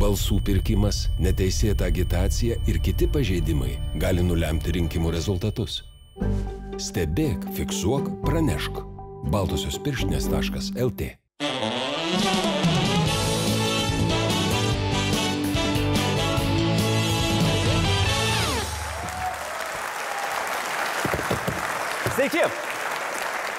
balsų pirkimas, neteisėta agitacija ir kiti pažeidimai gali nulemti rinkimų rezultatus. Stebėk, fiksuok, pranešk. Baltosios pirštinės.lt Sveiki!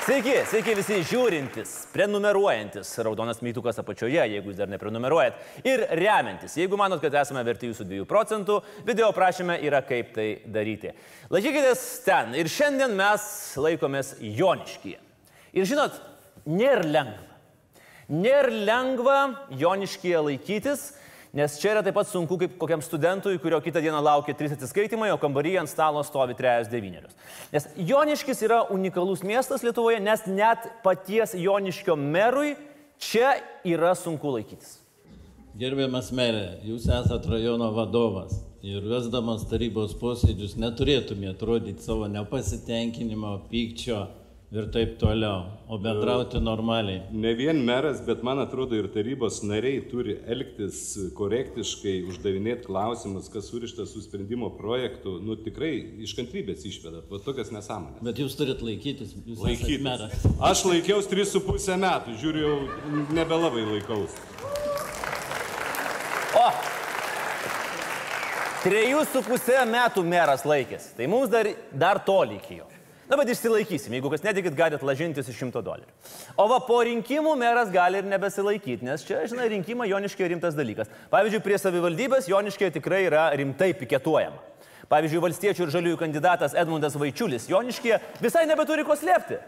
Sveiki, sveiki visi žiūrintis, prenumeruojantis, raudonas mygtukas apačioje, jeigu jūs dar neprenumeruojat, ir remiantis. Jeigu manot, kad esame verti jūsų 2 procentų, video prašyme yra kaip tai daryti. Laikykitės ten ir šiandien mes laikomės Joniškyje. Ir žinot, nėra lengva. Nėra lengva Joniškyje laikytis, Nes čia yra taip pat sunku kaip kokiam studentui, kurio kitą dieną laukia trys atsiskaitimai, o kambaryje ant stalo stovi trejas devynerius. Nes Joniškis yra unikalus miestas Lietuvoje, nes net paties Joniškio merui čia yra sunku laikytis. Gerbiamas merė, jūs esate rajono vadovas ir vesdamas tarybos posėdžius neturėtumėte rodyti savo nepasitenkinimo, pykčio ir taip toliau, o bendrauti normaliai. Ne vien meras, bet man atrodo ir tarybos nariai turi elgtis korektiškai, uždavinėti klausimus, kas surišta su sprendimo projektu. Nu tikrai iš kantrybės išveda, o tokias nesąmonės. Bet jūs turit laikytis, jūs Laikytis. meras. Aš laikiausi 3,5 metų, žiūriu, jau nebelabai laikaus. O! Trejus su pusė metų meras laikėsi. Tai mums dar, dar toli iki jo. Na, bet išsilaikysim. Jeigu kas netikit, galite lažintis iš šimto dolerių. O va po rinkimų meras gali ir nebesilaikyti, nes čia, žinai, rinkimai Joniškė rimtas dalykas. Pavyzdžiui, prie savivaldybės Joniškė tikrai yra rimtai piketuojama. Pavyzdžiui, valstiečių ir žaliųjų kandidatas Edmundas Vaičiulis Joniškė visai nebeturi ko slėpti.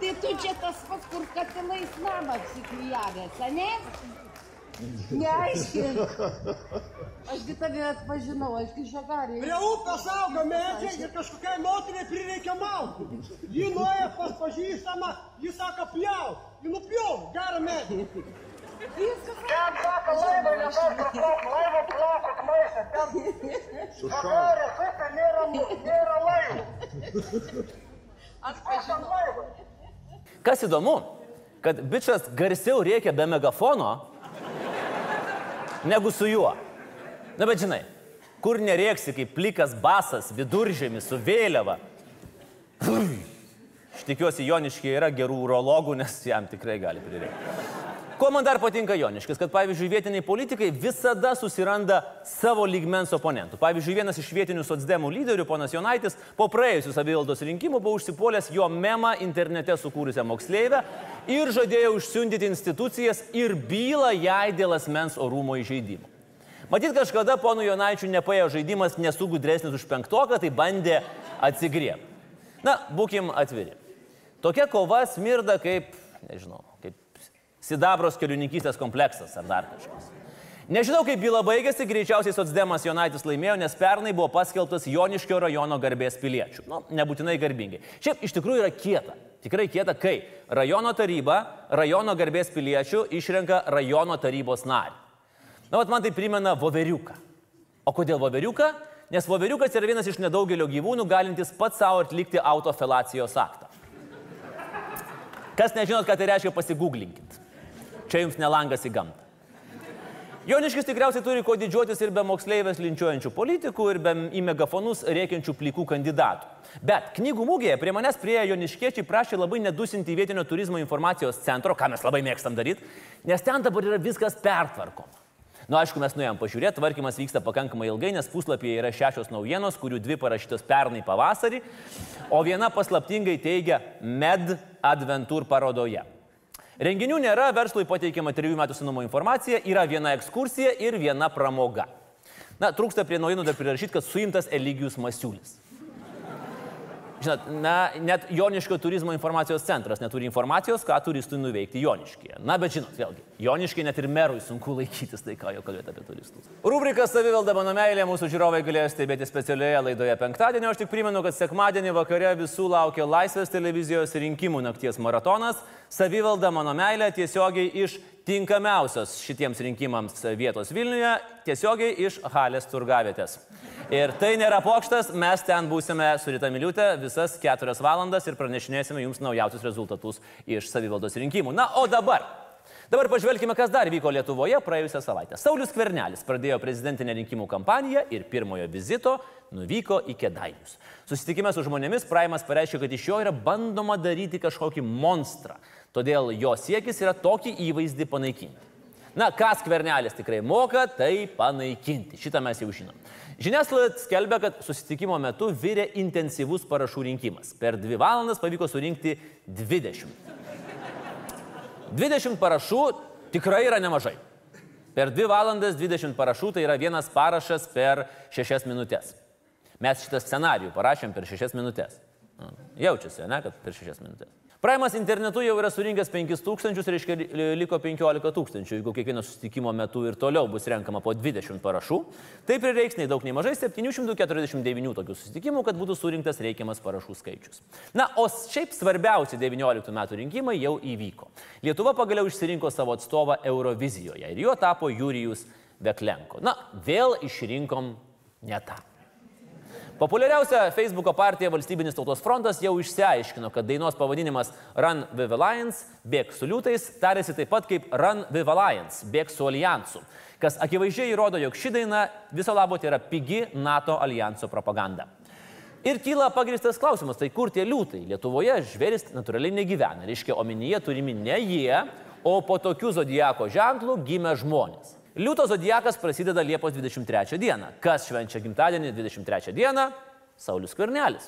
Tai tu čia tas pats, kur katilais namą apsiklyjavęs, ne? Neaiškink. Ašgi tave atpažinau, ašgi žagarį. Prie upės auga medžiai ir kažkokiai moteriai prireikia malkų. Ji nuėjo pas pažįstamą, ji sako pjauk, ji nupjauk, gerą medį. Ten sako laivą, nedaug praplauk, laivą plaukot maistą, ten žagarės upė nėra, nėra laivų. Atpažinau. Kas įdomu, kad bičias garsiau rėkia be megafono negu su juo. Na bet žinai, kur nerėksi kaip plikas basas viduržėmis su vėliava. Aš tikiuosi, Joniškiai yra gerų urologų, nes jam tikrai gali prireikti. Ko man dar patinka Joniškis, kad pavyzdžiui vietiniai politikai visada susiranda savo lygmens oponentų. Pavyzdžiui, vienas iš vietinių socdemų lyderių, ponas Jonaitis, po praėjusių savivaldos rinkimų buvo užsipuolęs jo memą internete sukūrusią moksleivę ir žadėjo užsiundyti institucijas ir bylą jai dėl asmens orumo įžeidimo. Matyt, kažkada ponų Jonaičių nepaėjo žaidimas nesugudresnis už penktoką, tai bandė atsigriebti. Na, būkim atviri. Tokia kova smirda kaip, nežinau, kaip Sidabros keliuninkystės kompleksas ar dar kažkas. Nežinau, kaip byla baigėsi, greičiausiai Sotsdemas Jonaitis laimėjo, nes pernai buvo paskelbtas Joniškio rajono garbės piliečių. Nu, nebūtinai garbingai. Šiaip iš tikrųjų yra kieta. Tikrai kieta, kai rajono taryba rajono garbės piliečių išrenka rajono tarybos narį. Na, vat man tai primena voveriuką. O kodėl voveriuką? Nes voveriukas yra vienas iš nedaugelio gyvūnų, galintis pats savo atlikti autofelacijos aktą. Kas nežinot, ką tai reiškia, pasigūglinkit. Čia jums nelangas į gamtą. Joniškis tikriausiai turi ko didžiuotis ir be moksleivės linčiuojančių politikų, ir be į megafonus rėkiančių plikų kandidatų. Bet knygų mūgėje prie manęs prie Joniškiečiai prašė labai nedusinti vietinio turizmo informacijos centro, ką mes labai mėgstam daryti, nes ten dabar yra viskas pertvarkoma. Na, nu, aišku, mes nuėjom pažiūrėti, tvarkymas vyksta pakankamai ilgai, nes puslapyje yra šešios naujienos, kurių dvi parašytos pernai pavasarį, o viena paslaptingai teigia Med Adventure parodoje. Renginių nėra, verslui pateikiama trijų metų senumo informacija, yra viena ekskursija ir viena pramoga. Na, trūksta prie naujienų dar prirašyti, kad suimtas Eligijus Masiulis. Žinot, na, net Joniškio turizmo informacijos centras neturi informacijos, ką turistui nuveikti Joniškėje. Na, bet žinot, vėlgi, Joniškė net ir merui sunku laikytis, tai ką jau kalbėti apie turistus. Rubrika Savivalda mano meilė mūsų žiūrovai galėjo stebėti specialioje laidoje penktadienio. Aš tik primenu, kad sekmadienį vakare visų laukia Laisvės televizijos rinkimų nakties maratonas. Savivalda mano meilė tiesiogiai iš tinkamiausios šitiems rinkimams vietos Vilniuje, tiesiogiai iš Halės turgavietės. Ir tai nėra pokštas, mes ten būsime su Rita Miliutė visas keturias valandas ir pranešinėsime jums naujausius rezultatus iš savivaldos rinkimų. Na, o dabar. Dabar pažvelkime, kas dar vyko Lietuvoje praėjusią savaitę. Saulis Kvernelis pradėjo prezidentinę rinkimų kampaniją ir pirmojo vizito nuvyko į Kedainius. Susitikime su žmonėmis Praimas pareiškė, kad iš jo yra bandoma daryti kažkokį monstrą. Todėl jo siekis yra tokį įvaizdį panaikinti. Na, kas Kvernelis tikrai moka, tai panaikinti. Šitą mes jau žinom. Žiniasklaida skelbia, kad susitikimo metu vyrė intensyvus parašų rinkimas. Per dvi valandas pavyko surinkti 20. 20 parašų tikrai yra nemažai. Per 2 valandas 20 parašų tai yra vienas parašas per 6 minutės. Mes šitą scenarijų parašėm per 6 minutės. Jaučiasi, ne, kad per 6 minutės. Praimas internetu jau yra surinkęs 5000, reiškia liko 15 tūkstančių, jeigu kiekvieno susitikimo metu ir toliau bus renkama po 20 parašų. Tai prireiks nei daug nei mažai 749 tokių susitikimų, kad būtų surinktas reikiamas parašų skaičius. Na, o šiaip svarbiausi 19 metų rinkimai jau įvyko. Lietuva pagaliau išsirinko savo atstovą Eurovizijoje ir juo tapo Jurijus Veklenko. Na, vėl išrinkom ne tą. Populiariausia Facebook'o partija Valstybinis tautos frontas jau išsiaiškino, kad dainos pavadinimas Run with Alliance, bėg su liūtais, tarėsi taip pat kaip Run with Alliance, bėg su alijansu, kas akivaizdžiai įrodo, jog ši daina viso labo tai yra pigi NATO alijanso propaganda. Ir kyla pagristas klausimas, tai kur tie liūtai? Lietuvoje žvėris natūraliai negyvena, reiškia, omenyje turimi ne jie, o po tokių zodijako ženklų gimę žmonės. Liūto zodiakas prasideda Liepos 23 dieną. Kas švenčia gimtadienį 23 dieną? Saulis Kvernelis.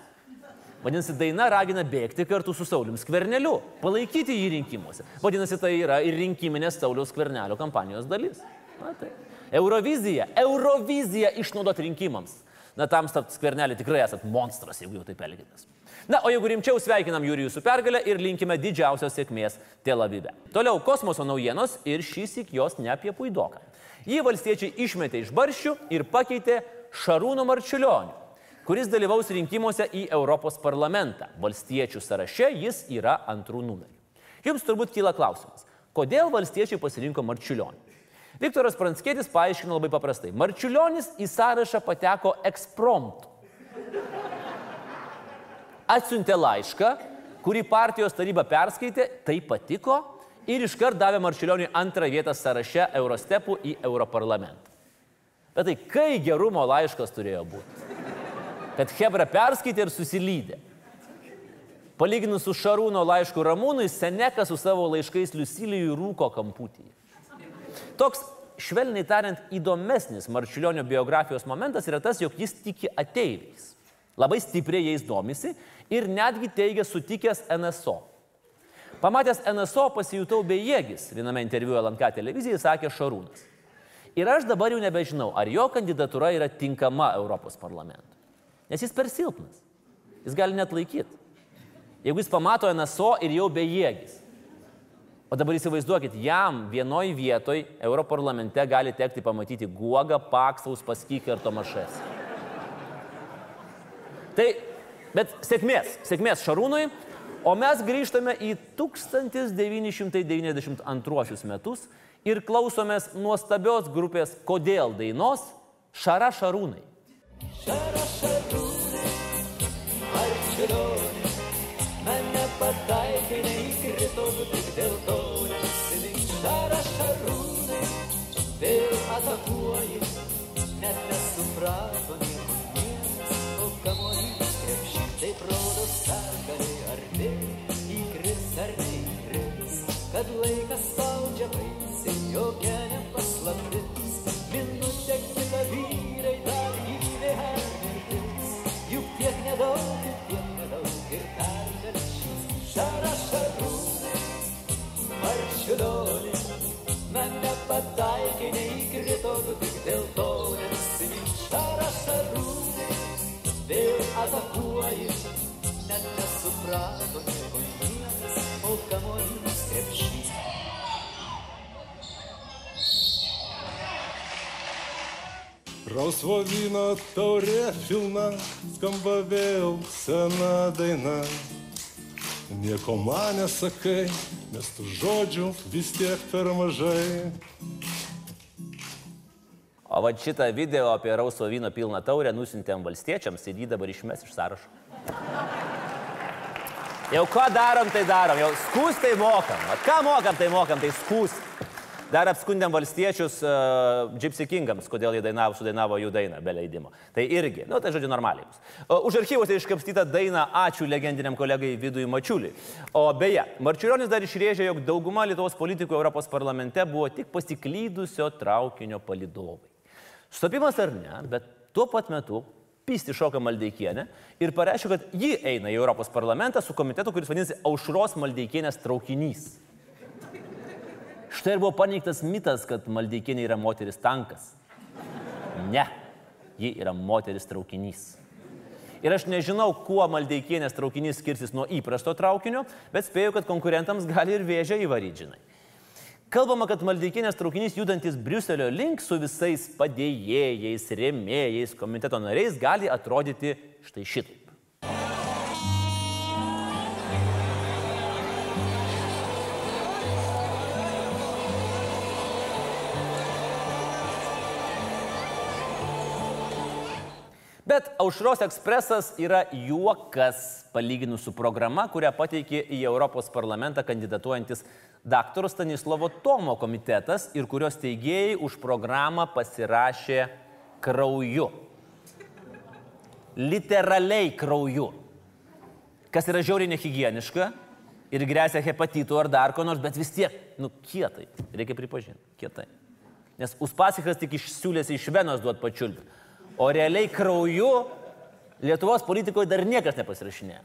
Vadinasi, daina ragina bėgti kartu su Saulim Skverneliu, palaikyti jį rinkimuose. Vadinasi, tai yra ir rinkiminės Sauliaus Skvernelio kampanijos dalis. Na, tai. Eurovizija, Eurovizija išnaudot rinkimams. Na, tam Skvernelį tikrai esat monstras, jeigu jau taip elgitės. Na, o jeigu rimčiau sveikinam Jurijų su pergalė ir linkime didžiausios sėkmės Tel Avive. Toliau kosmoso naujienos ir šis ik jos ne apie puidoką. Jį valstiečiai išmetė iš barščių ir pakeitė Šarūno Marčiulionių, kuris dalyvaus rinkimuose į Europos parlamentą. Valstiečių sąraše jis yra antrų numerių. Jums turbūt kyla klausimas, kodėl valstiečiai pasirinko Marčiulionį? Viktoras Pranskėtis paaiškino labai paprastai. Marčiulionis į sąrašą pateko ekspromtu. Atsiuntė laišką, kurį partijos taryba perskaitė, tai patiko ir iškart davė Marčiulioniui antrą vietą sąraše Eurostepų į Europarlamentą. Bet tai kai gerumo laiškas turėjo būti? Kad Hebra perskaitė ir susilydė. Palyginus su Šarūno laišku Ramūnui, Senekas su savo laiškais Liusilijui rūko kamputyje. Toks, švelniai tariant, įdomesnis Marčiulionio biografijos momentas yra tas, jog jis tiki ateiviais. Labai stipriai jais domisi ir netgi teigia sutikęs NSO. Pamatęs NSO pasijutau bejėgis, viename interviu LNK televizijai sakė Šarūnas. Ir aš dabar jau nebežinau, ar jo kandidatūra yra tinkama Europos parlamentui. Nes jis per silpnas. Jis gali net laikyti. Jeigu jis pamato NSO ir jau bejėgis. O dabar įsivaizduokit, jam vienoj vietoj Europarlamente gali tekti pamatyti Guogą, Paksaus, Paskyką ir Tomašės. Tai, bet sėkmės, sėkmės Šarūnui, O mes grįžtame į 1992 metus ir klausomės nuostabios grupės Kodėl dainos Šara Šarūnai. Šara Šarūnai, laikas spaudžia baisiai, jokia nepaslaptis. Minutė kita vyrai dar gyvė ar mirtis. Juk tiek nedaug, juk tiek nedaug ir pergalšys. Šara šarūnė, marčiulionė, man nepataikė, neįkrito, tu tik dėl to nesimink. Šara šarūnė, vėl atakuoji, net nesuprato Rausvo vyno taurė pilna, skamba vėl sena daina. Nieko man nesakai, nes tų žodžių vis tiek per mažai. O va šitą video apie rausvo vyno pilną taurę nusintėm valstiečiams ir jį dabar išmes iš sąrašo. Jau ką darom, tai darom. Jau skūs tai mokam. Vat ką mokam, tai mokam, tai skūs. Dar apskundėm valstiečius uh, Gypsy Kingams, kodėl jie dainavo, sudainavo jų dainą be leidimo. Tai irgi, nu tai žodžiu normaliai bus. Uh, už archyvose iškapstyta daina Ačiū legendiniam kolegai Vidui Mačiuliui. O beje, Marčiulionis dar išrėžė, jog dauguma Lietuvos politikų Europos parlamente buvo tik pasiklydusio traukinio palidovai. Stopimas ar ne, bet tuo pat metu pysti šoka Maldeikienė ir pareiškia, kad ji eina į Europos parlamentą su komitetu, kuris vadinasi Aušros Maldeikienės traukinys. Štai ir buvo paneigtas mitas, kad Maldeikienė yra moteris tankas. Ne, ji yra moteris traukinys. Ir aš nežinau, kuo Maldeikienės traukinys skirsis nuo įprasto traukinio, bet spėju, kad konkurentams gali ir vėžę įvaryti, žinai. Kalbama, kad Maldeikienės traukinys judantis Briuselio link su visais padėjėjais, rėmėjais, komiteto nariais gali atrodyti štai šitaip. Bet Aušros ekspresas yra juokas palyginus su programa, kurią pateikė į Europos parlamentą kandidatuojantis dr. Stanislovo Tomo komitetas ir kurios teigėjai už programą pasirašė krauju. Literaliai krauju. Kas yra žiauriai nehigieniška ir grėsia hepatitu ar dar ko nors, bet vis tiek, nu, kietai, reikia pripažinti, kietai. Nes Uspasikas tik išsiūlėsi iš Venos duot pačiulbį. O realiai krauju Lietuvos politikoje dar niekas nepasirašinėjo.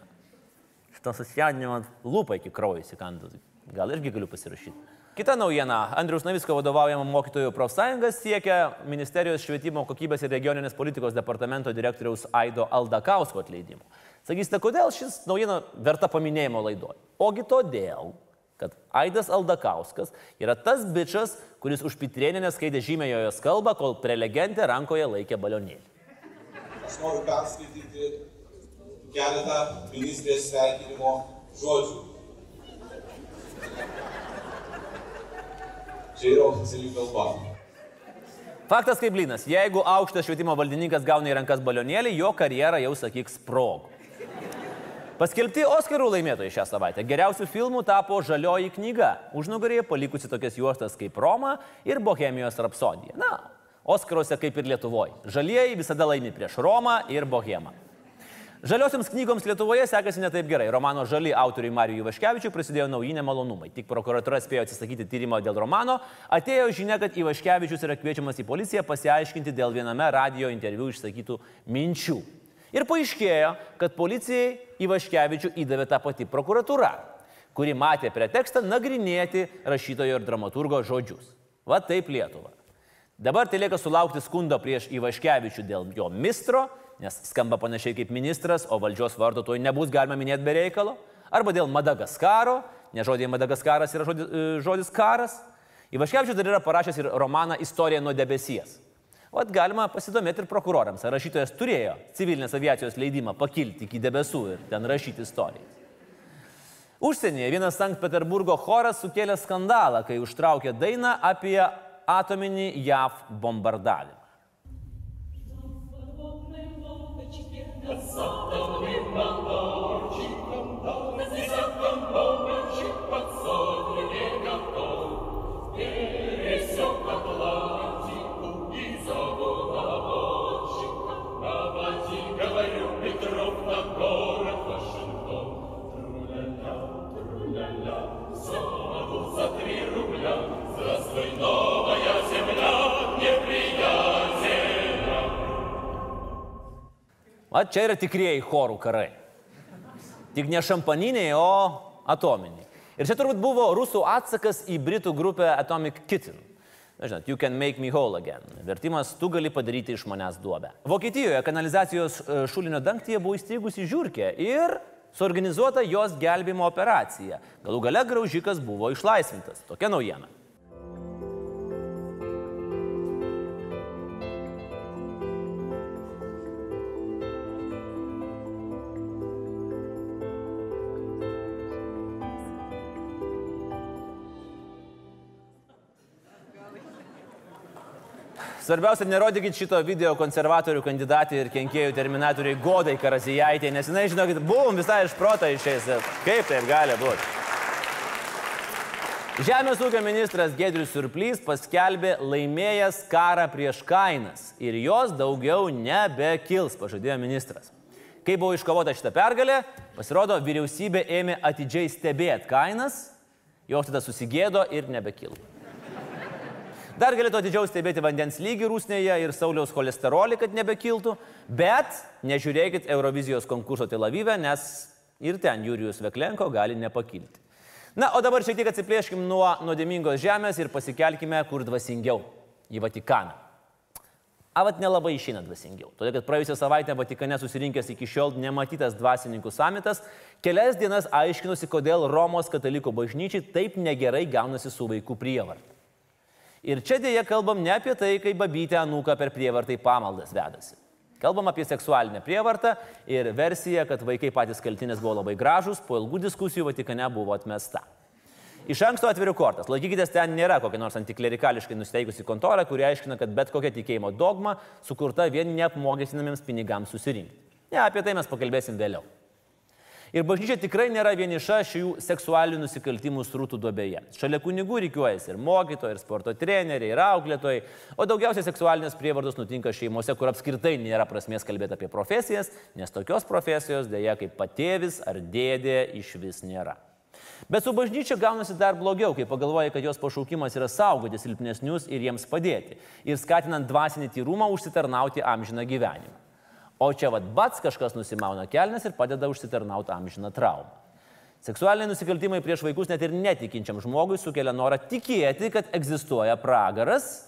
Šitą susijaudinimą lūpą iki kraujo įsikandus. Gal irgi galiu pasirašyti. Kita naujiena. Andrius Navisko vadovaujama mokytojų profsąjungas siekia Ministerijos švietimo kokybės ir regioninės politikos departamento direktoriaus Aido Aldakausko atleidimo. Sakysite, kodėl šis naujiena verta paminėjimo laidoje? Ogi todėl, kad Aidas Aldakauskas yra tas bičias, kuris už Pitrėninę skaitė žymėjo jos kalbą, kol prelegentė rankoje laikė balionėlį. Aš noriu perskaityti keletą ministrės sveikinimo žodžių. Čia yra oficiali kalba. Faktas kaip blinas, jeigu aukštas švietimo valdininkas gauna į rankas balionėlį, jo karjera jau sakyk sprog. Paskelbti Oscarų laimėtojai šią savaitę. Geriausių filmų tapo Žalioji knyga, užnugarėje palikusi tokias juostas kaip Roma ir Bohemijos rapsodija. Na, Oskaruose kaip ir Lietuvoje. Žalieji visada laimi prieš Romą ir Bohemą. Žaliosioms knygoms Lietuvoje sekasi ne taip gerai. Romano Žali autoriui Marijui Vaškevičiui prasidėjo nauji nemalonumai. Tik prokuratūra spėjo atsisakyti tyrimo dėl romano, atėjo žinia, kad Ivaškevičius yra kviečiamas į policiją pasiaiškinti dėl viename radio interviu išsakytų minčių. Ir paaiškėjo, kad policijai Ivaškevičių įdavė tą patį prokuratūra, kuri matė pretekstą nagrinėti rašytojo ir dramaturgo žodžius. Va taip Lietuva. Dabar tai lieka sulaukti skundo prieš Ivaškevičių dėl jo mistro, nes skamba panašiai kaip ministras, o valdžios vardo to nebus galima minėti be reikalo, arba dėl Madagaskaro, nes žodžiai Madagaskaras yra žodis, žodis karas. Ivaškevičius dar yra parašęs ir romaną Istorija nuo debesies. O galima pasidomėti ir prokurorams, ar rašytojas turėjo civilinės aviacijos leidimą pakilti iki debesų ir ten rašyti istoriją. Užsienyje vienas Sankt Peterburgo choras sukėlė skandalą, kai užtraukė dainą apie atominį JAV bombardavimą. Čia yra tikrieji chorų karai. Tik ne šampaniniai, o atominiai. Ir čia turbūt buvo rusų atsakas į britų grupę Atomic Kitten. Na, žinot, you can make me whole again. Vertimas, tu gali padaryti iš manęs duobę. Vokietijoje kanalizacijos e, šulinio dangtyje buvo įstrigusi žiūrkė ir suorganizuota jos gelbimo operacija. Galų gale graužikas buvo išlaisvintas. Tokia naujiena. Svarbiausia, nerodykit šito video konservatorių kandidatį ir kenkėjų terminatoriai Godai Karazijaitė, nes jinai, žinokit, buvom visai iš proto išėjęs. Kaip taip gali būti? Žemės ūkio ministras Gedrius Surplys paskelbė laimėjęs karą prieš kainas ir jos daugiau nebekils, pažadėjo ministras. Kai buvo iškovota šitą pergalę, pasirodo, vyriausybė ėmė atidžiai stebėti kainas, jos tada susigėdo ir nebekilo. Dar galėtų atidžiau stebėti vandens lygį rūsnėje ir Sauliaus cholesterolį, kad nebekiltų, bet nežiūrėkit Eurovizijos konkurso Tel Avive, nes ir ten Jurijus Veklenko gali nepakilti. Na, o dabar šiek tiek atsiplėškim nuo nuodėmingos žemės ir pasikelkime kur dvasingiau - į Vatikaną. Avat nelabai išeina dvasingiau. Todėl, kad praėjusią savaitę Vatikane susirinkęs iki šiol nematytas dvasininkų samitas kelias dienas aiškinosi, kodėl Romos katalikų bažnyčiai taip negerai gaunasi su vaikų prievarta. Ir čia dėja kalbam ne apie tai, kai babytė anūka per prievartą į pamaldas vedasi. Kalbam apie seksualinę prievartą ir versiją, kad vaikai patys kaltinės buvo labai gražus, po ilgų diskusijų Vatikane buvo atmesta. Iš anksto atviriu kortas. Laikykitės, ten nėra kokia nors antiklerikališkai nusteikusi kontora, kuri aiškina, kad bet kokia tikėjimo dogma sukurta vien neapmokestinamiems pinigams susirinkti. Ne, apie tai mes pakalbėsim vėliau. Ir bažnyčia tikrai nėra vieniša šių seksualinių nusikaltimų srūtų duobėje. Šalia kunigų reikiuojasi ir mokytojai, ir sporto treneriai, ir auklėtojai, o daugiausiai seksualinės prievartos nutinka šeimose, kur apskritai nėra prasmės kalbėti apie profesijas, nes tokios profesijos dėja kaip patėvis ar dėdė iš vis nėra. Bet su bažnyčia gaunasi dar blogiau, kai pagalvoja, kad jos pašaukimas yra saugoti silpnesnius ir jiems padėti ir skatinant dvasinį tyrumą užsitarnauti amžiną gyvenimą. O čia vad bats kažkas nusimauna kelnes ir padeda užsitarnauti amžiną traumą. Seksualiniai nusikaltimai prieš vaikus net ir netikinčiam žmogui sukelia norą tikėti, kad egzistuoja pragaras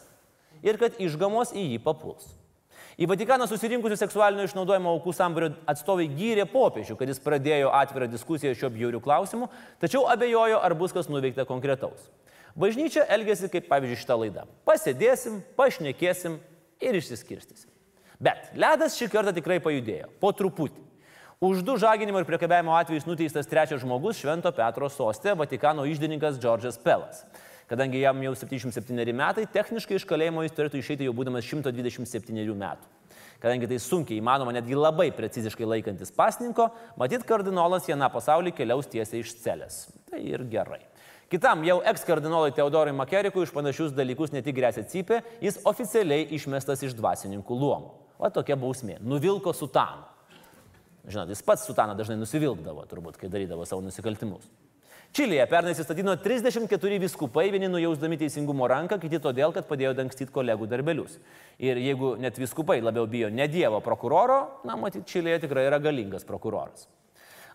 ir kad išgamos į jį papuls. Į Vatikaną susirinkusių seksualinio išnaudojimo aukų sambario atstovai gyrė popiežių, kad jis pradėjo atvirą diskusiją šio bjaurių klausimų, tačiau abejojo, ar bus kas nuveikta konkretaus. Bažnyčia elgesi kaip pavyzdžiui šitą laidą. Pasėdėsim, pašnekėsim ir išsiskirstysim. Bet ledas šį kartą tikrai pajudėjo, po truputį. Už du žaginimo ir priekabėjimo atvejus nuteistas trečias žmogus Švento Petro sostė, Vatikano išdininkas Džordžas Pelas. Kadangi jam jau 77 metai, techniškai iš kalėjimo jis turėtų išeiti jau būdamas 127 metų. Kadangi tai sunkiai įmanoma netgi labai preciziškai laikantis pasninko, matyt kardinolas jame pasaulį keliaus tiesiai iš celės. Tai ir gerai. Kitam jau ekskardinolui Teodorui Makerikui už panašius dalykus ne tik grėsia cypė, jis oficialiai išmestas iš dvasininkų luomų. O tokia bausmė. Nuvilko sutaną. Žinot, jis pats sutaną dažnai nusivilkdavo, turbūt, kai darydavo savo nusikaltimus. Čilėje pernai įsistatino 34 viskupai, vieni nujausdami teisingumo ranką, kiti todėl, kad padėjo dangstyti kolegų darbelius. Ir jeigu net viskupai labiau bijo ne Dievo prokuroro, na, matyt, Čilėje tikrai yra galingas prokuroras.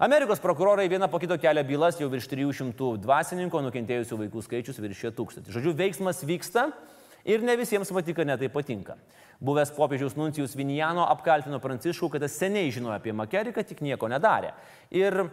Amerikos prokurorai vieną po kito kelia bylas, jau virš 300 dvasininko nukentėjusių vaikų skaičius viršė tūkstantį. Žodžiu, veiksmas vyksta ir ne visiems Vatikane tai patinka. Buvęs popiežiaus nuncijus Vinijano apkaltino Pranciškų, kad jis seniai žinojo apie Makeriką, tik nieko nedarė. Ir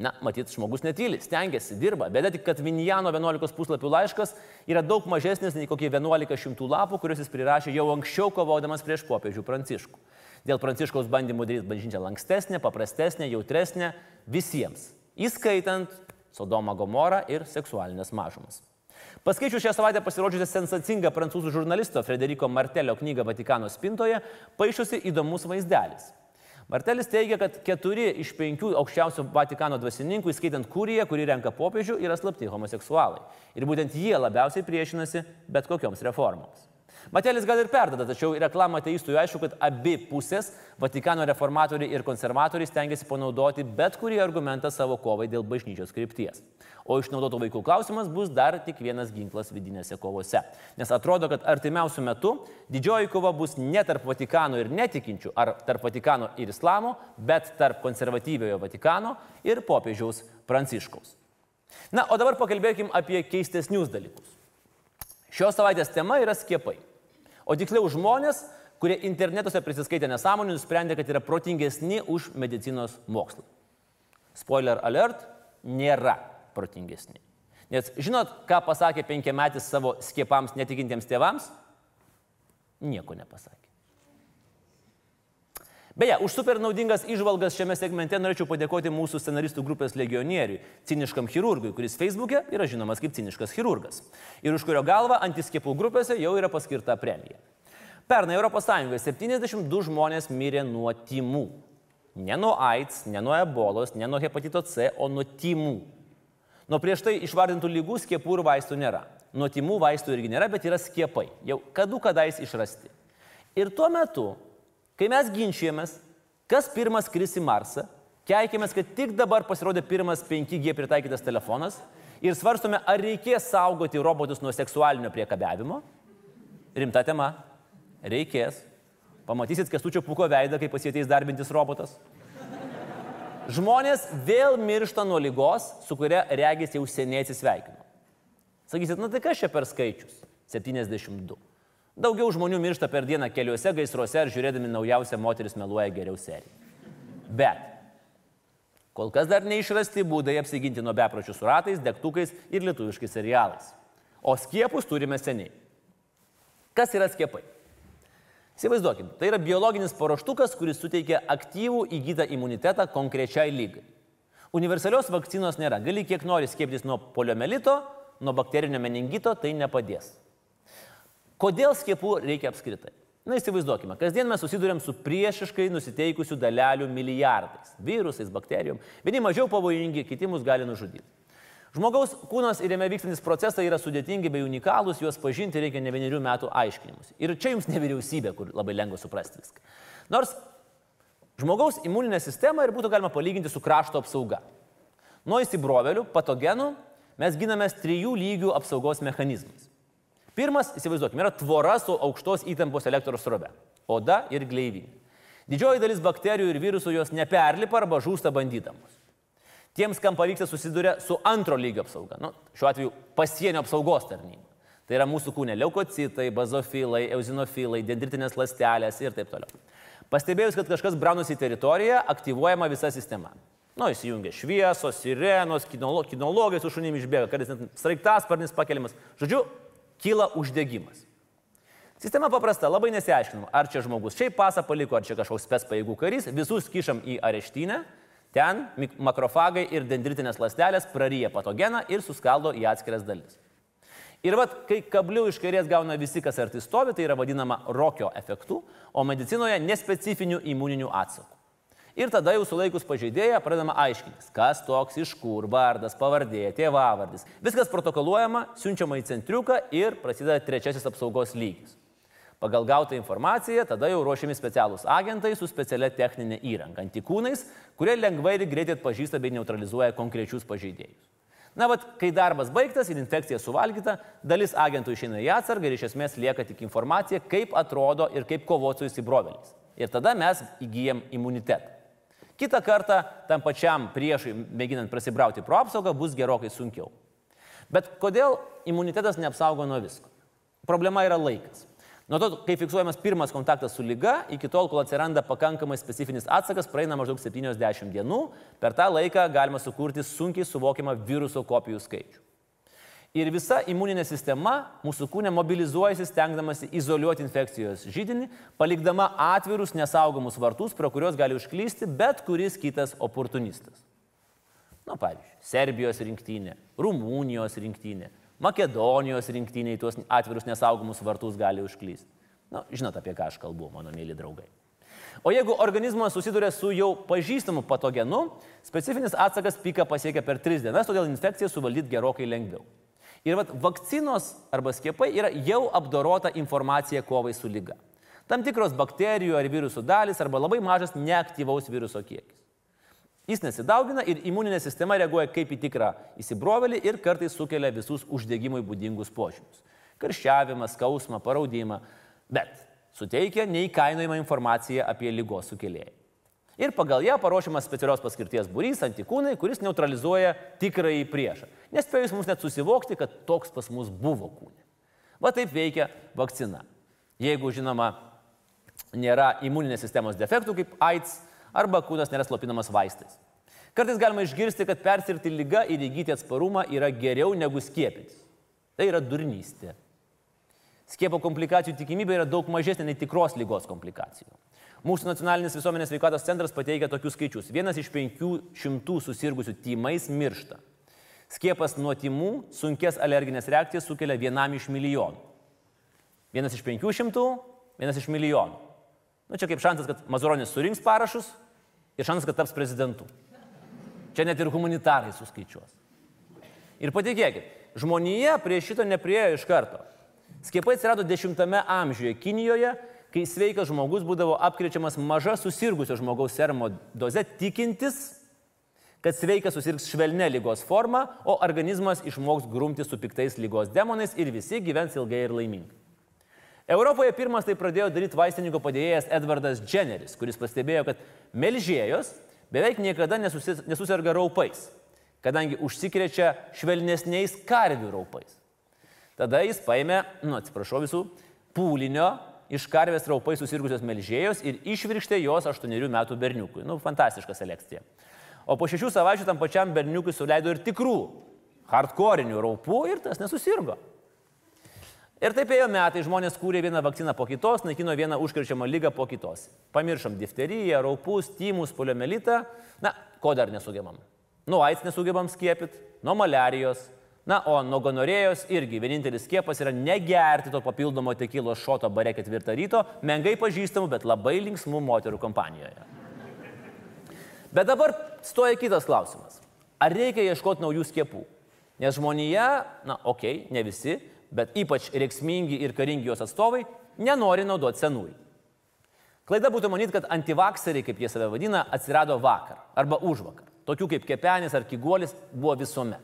Na, matyt, žmogus netyli, stengiasi, dirba. Bėda tik, kad Vinijano 11 puslapių laiškas yra daug mažesnis nei kokie 11 šimtų lapų, kuriuos jis prirašė jau anksčiau kovodamas prieš popiežių Pranciškų. Dėl Pranciškaus bandymų daryti bažnyčią lankstesnę, paprastesnę, jautresnę visiems, įskaitant Sodomą Gomorą ir seksualinės mažumas. Paskaičius šią savaitę pasirodžiusią sensacingą prancūzų žurnalisto Frederiko Martelio knygą Vatikano spintoje, paaišusi įdomus vaizdelis. Martelis teigia, kad keturi iš penkių aukščiausių Vatikano dvasininkų, įskaitant kuriją, kuri renka popiežių, yra slapti homoseksualai. Ir būtent jie labiausiai priešinasi bet kokioms reformoms. Matelis gal ir perdada, tačiau reklamą ateistui aišku, kad abi pusės, Vatikano reformatoriai ir konservatoriai, stengiasi panaudoti bet kurį argumentą savo kovai dėl bažnyčios krypties. O išnaudotų vaikų klausimas bus dar tik vienas ginklas vidinėse kovose. Nes atrodo, kad artimiausių metų didžioji kova bus ne tarp Vatikano ir netikinčių, ar tarp Vatikano ir Islamo, bet tarp konservatyviojo Vatikano ir popiežiaus Pranciškaus. Na, o dabar pakalbėkim apie keistesnius dalykus. Šios savaitės tema yra skiepai. O tiksliau žmonės, kurie internetuose prisiskaitė nesąmonį, nusprendė, kad yra protingesni už medicinos mokslą. Spoiler alert, nėra protingesni. Nes žinot, ką pasakė penkiametis savo skiepams netikintiems tėvams? Nieko nepasakė. Beje, už super naudingas išvalgas šiame segmente norėčiau padėkoti mūsų scenaristų grupės legionieriui, ciniškam chirurgui, kuris Facebook'e yra žinomas kaip ciniškas chirurgas. Ir už kurio galvą antiskiepų grupėse jau yra paskirta premija. Pernai ES 72 žmonės mirė nuo timų. Ne nuo AIDS, ne nuo ebolos, ne nuo hepatito C, o nuo timų. Nuo prieš tai išvardintų lygų skiepų ir vaistų nėra. Nuo timų vaistų irgi nėra, bet yra skiepai. Jau kadų kadais išrasti. Ir tuo metu Kai mes ginčijomės, kas pirmas kris į Marsą, keikėmės, kad tik dabar pasirodė pirmas 5G pritaikytas telefonas ir svarstome, ar reikės saugoti robotus nuo seksualinio priekabiavimo. Rimta tema. Reikės. Pamatysit kestučio puko veidą, kai pasieteis darbintis robotas. Žmonės vėl miršta nuo lygos, su kuria regis jau seniai atsisveikino. Sakysit, na tai kas čia per skaičius? 72. Daugiau žmonių miršta per dieną keliuose, gaisruose ar žiūrėdami naujausią moteris meluoja geriau seriją. Bet kol kas dar neišrasti būdai apsiginti nuo bepročių su ratais, degtukais ir lietuviškais serialais. O skiepus turime seniai. Kas yra skiepai? Įsivaizduokim, tai yra biologinis paruoštukas, kuris suteikia aktyvų įgytą imunitetą konkrečiai lygai. Universalios vakcinos nėra. Gali kiek nori skieptis nuo poliomelito, nuo bakterinio meningito, tai nepadės. Kodėl skiepų reikia apskritai? Na įsivaizduokime, kasdien mes susidurėm su priešiškai nusiteikusių dalelių milijardais - virusais, bakterijom. Vieni mažiau pavojingi, kiti mus gali nužudyti. Žmogaus kūnas ir jame vykstantis procesai yra sudėtingi bei unikalūs, juos pažinti reikia ne vienerių metų aiškinimus. Ir čia jums ne vyriausybė, kur labai lengva suprasti viską. Nors žmogaus imuninę sistemą ir būtų galima palyginti su krašto apsauga. Nuo įsibrovelių, patogenų mes ginamės trijų lygių apsaugos mechanizmais. Pirmas, įsivaizduokime, yra tvora su aukštos įtampos elektros srove - oda ir gleivinė. Didžioji dalis bakterijų ir virusų jos neperlipa arba žūsta bandydamos. Tiems, kam pavyksta, susiduria su antro lygio apsauga. Nu, šiuo atveju pasienio apsaugos tarnyba. Tai yra mūsų kūne leukocitai, bazofilai, euzinofilai, dendritinės ląstelės ir taip toliau. Pastebėjus, kad kažkas braunusi į teritoriją, aktyvuojama visa sistema. Nu, įsijungia šviesos, sirenos, kinologijos su šunim išbėga, kartais net sraigtasparnis pakeliamas. Žodžiu, kyla uždegimas. Sistema paprasta, labai nesiaiškinam, ar čia žmogus šiaip pasą paliko, ar čia kažkoks spės paėgų karys, visus kišam į areštinę, ten makrofagai ir dendritinės ląstelės praryja patogeną ir suskaldo į atskiras dalis. Ir vad, kai kablių iš kairės gauna visi, kas arti stovi, tai yra vadinama rokio efektu, o medicinoje nespecifiniu imuniniu atsaku. Ir tada jau sulaikus pažeidėją pradedama aiškintis, kas toks, iš kur, vardas, pavardė, tėvavardis. Viskas protokoluojama, siunčiama į centriuką ir prasideda trečiasis apsaugos lygis. Pagal gautą informaciją tada jau ruošiami specialūs agentai su specialia techninė įranga, antikūnais, kurie lengvai ir greitai atpažįsta bei neutralizuoja konkrečius pažeidėjus. Na, vad, kai darbas baigtas ir infekcija suvalgyta, dalis agentų išeina į atsargą ir iš esmės lieka tik informacija, kaip atrodo ir kaip kovoti su įsibroveliais. Ir tada mes įgyjam imunitetą. Kita kartą tam pačiam priešui, mėginant prasibrauti pro apsaugą, bus gerokai sunkiau. Bet kodėl imunitetas neapsaugo nuo visko? Problema yra laikas. Nuo to, kai fiksuojamas pirmas kontaktas su lyga, iki tol, kol atsiranda pakankamai specifinis atsakas, praeina maždaug 70 dienų. Per tą laiką galima sukurti sunkiai suvokiamą viruso kopijų skaičių. Ir visa imuninė sistema mūsų kūne mobilizuojasi, stengdamasi izoliuoti infekcijos žydinį, palikdama atvirus nesaugomus vartus, pro kuriuos gali užklysti bet kuris kitas oportunistas. Na, pavyzdžiui, Serbijos rinktinė, Rumunijos rinktinė, Makedonijos rinktinė į tuos atvirus nesaugomus vartus gali užklysti. Na, žinot, apie ką aš kalbu, mano mėly draugai. O jeigu organizmas susiduria su jau pažįstamu patogenu, specifinis atsakas pika pasiekia per 3 dienas, todėl infekciją suvaldyti gerokai lengviau. Ir vat, vakcinos arba skiepai yra jau apdorota informacija kovai su lyga. Tam tikros bakterijų ar virusų dalis arba labai mažas neaktyvaus viruso kiekis. Jis nesidaugina ir imuninė sistema reaguoja kaip į tikrą įsibrovelį ir kartais sukelia visus uždegimui būdingus požymius. Karščiavimą, skausmą, paraudimą, bet suteikia neįkainojimą informaciją apie lygos sukėlėją ir pagal ją paruošiamas specialios paskirties būrys antikūnai, kuris neutralizuoja tikrąjį priešą. Nespėjus mums net susivokti, kad toks pas mus buvo kūne. Va taip veikia vakcina. Jeigu, žinoma, nėra imuninės sistemos defektų kaip AIDS arba kūnas nėra slopinamas vaistais. Kartais galima išgirsti, kad persirti lygą ir įgyti atsparumą yra geriau negu skiepytis. Tai yra durnystė. skiepo komplikacijų tikimybė yra daug mažesnė nei tikros lygos komplikacijų. Mūsų nacionalinis visuomenės veikatos centras pateikia tokius skaičius. Vienas iš penkių šimtų susirgusių tymais miršta. Skiepas nuo tymų sunkės alerginės reakcijas sukelia vienam iš milijonų. Vienas iš penkių šimtų, vienas iš milijonų. Nu, čia kaip šansas, kad Mazuronis surinks parašus ir šansas, kad taps prezidentu. Čia net ir humanitarai suskaičiuos. Ir patikėkit, žmonija prie šito nepriejo iš karto. Skiepai atsirado 10-ame amžiuje Kinijoje, kai sveikas žmogus būdavo apkrečiamas maža susirgusio žmogaus serumo doze, tikintis, kad sveikas susirgs švelne lygos forma, o organizmas išmoks grumti su piktais lygos demonais ir visi gyvens ilgai ir laimingai. Europoje pirmas tai pradėjo daryti vaistininko padėjėjas Edvardas Jenneris, kuris pastebėjo, kad melžėjos beveik niekada nesusis, nesusirga raupais, kadangi užsikrečia švelnesniais karvių raupais. Tada jis paėmė, nu atsiprašau visų, pūlinio iš karvės raupai susirgusios melžėjos ir išvirkštė jos 8 metų berniukui. Nu, fantastiška selekcija. O po šešių savaičių tam pačiam berniukui suleido ir tikrų, hardcore'inių raupų ir tas nesusirgo. Ir taip ėjo metai, žmonės kūrė vieną vakciną po kitos, naikino vieną užkrečiamą lygą po kitos. Pamiršom difteriją, raupus, tymus, poliomelitą. Na, ko dar nesugebam? Nuo AIDS nesugebam skiepyti, nuo malerijos, Na, o nuo gonorėjos irgi vienintelis skiepas yra negerti to papildomo tekilos šoto bare ketvirtą ryto, mengai pažįstamų, bet labai linksmų moterų kompanijoje. Bet dabar stoja kitas klausimas. Ar reikia ieškoti naujų skiepų? Nes žmonija, na, okei, okay, ne visi, bet ypač reiksmingi ir karingi jos atstovai, nenori naudoti senųjų. Klaida būtų manyti, kad antivakseriai, kaip jie save vadina, atsirado vakar arba už vakar. Tokių kaip kepenis ar kiguolis buvo visuomet.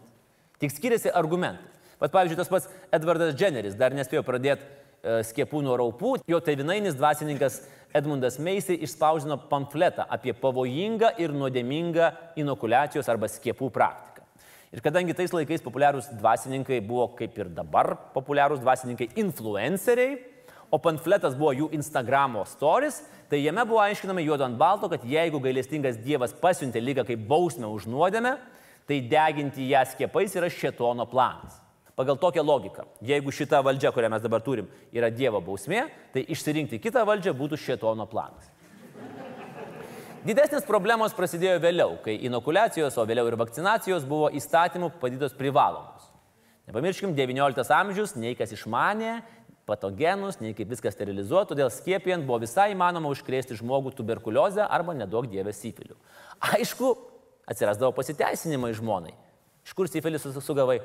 Tik skiriasi argumentai. Pat pavyzdžiui, tas pats Edvardas Jenneris dar nespėjo pradėti skiepų nuo raupų, jo tevinainis dvasininkas Edmundas Meisai išspausdino pamfletą apie pavojingą ir nuodėmingą inokulacijos arba skiepų praktiką. Ir kadangi tais laikais populiarūs dvasininkai buvo kaip ir dabar populiarūs dvasininkai influenceriai, o pamfletas buvo jų Instagramo stories, tai jame buvo aiškinama juodo ant balto, kad jeigu gailestingas Dievas pasiuntė lygą kaip bausmę už nuodėmę, tai deginti ją skiepais yra šetono planas. Pagal tokią logiką, jeigu šita valdžia, kurią mes dabar turim, yra Dievo bausmė, tai išsirinkti kitą valdžią būtų šetono planas. Didesnės problemos prasidėjo vėliau, kai inokulacijos, o vėliau ir vakcinacijos buvo įstatymų padarytos privalomos. Nepamirškim, XIX amžius, nei kas išmanė patogenus, nei kaip viską sterilizuoti, todėl skiepijant buvo visai įmanoma užkrėsti žmogų tuberkuliozę arba nedaug dievę sifilių. Aišku, atsirasdavo pasiteisinimai žmonai. Iš kur sifilis sugavai?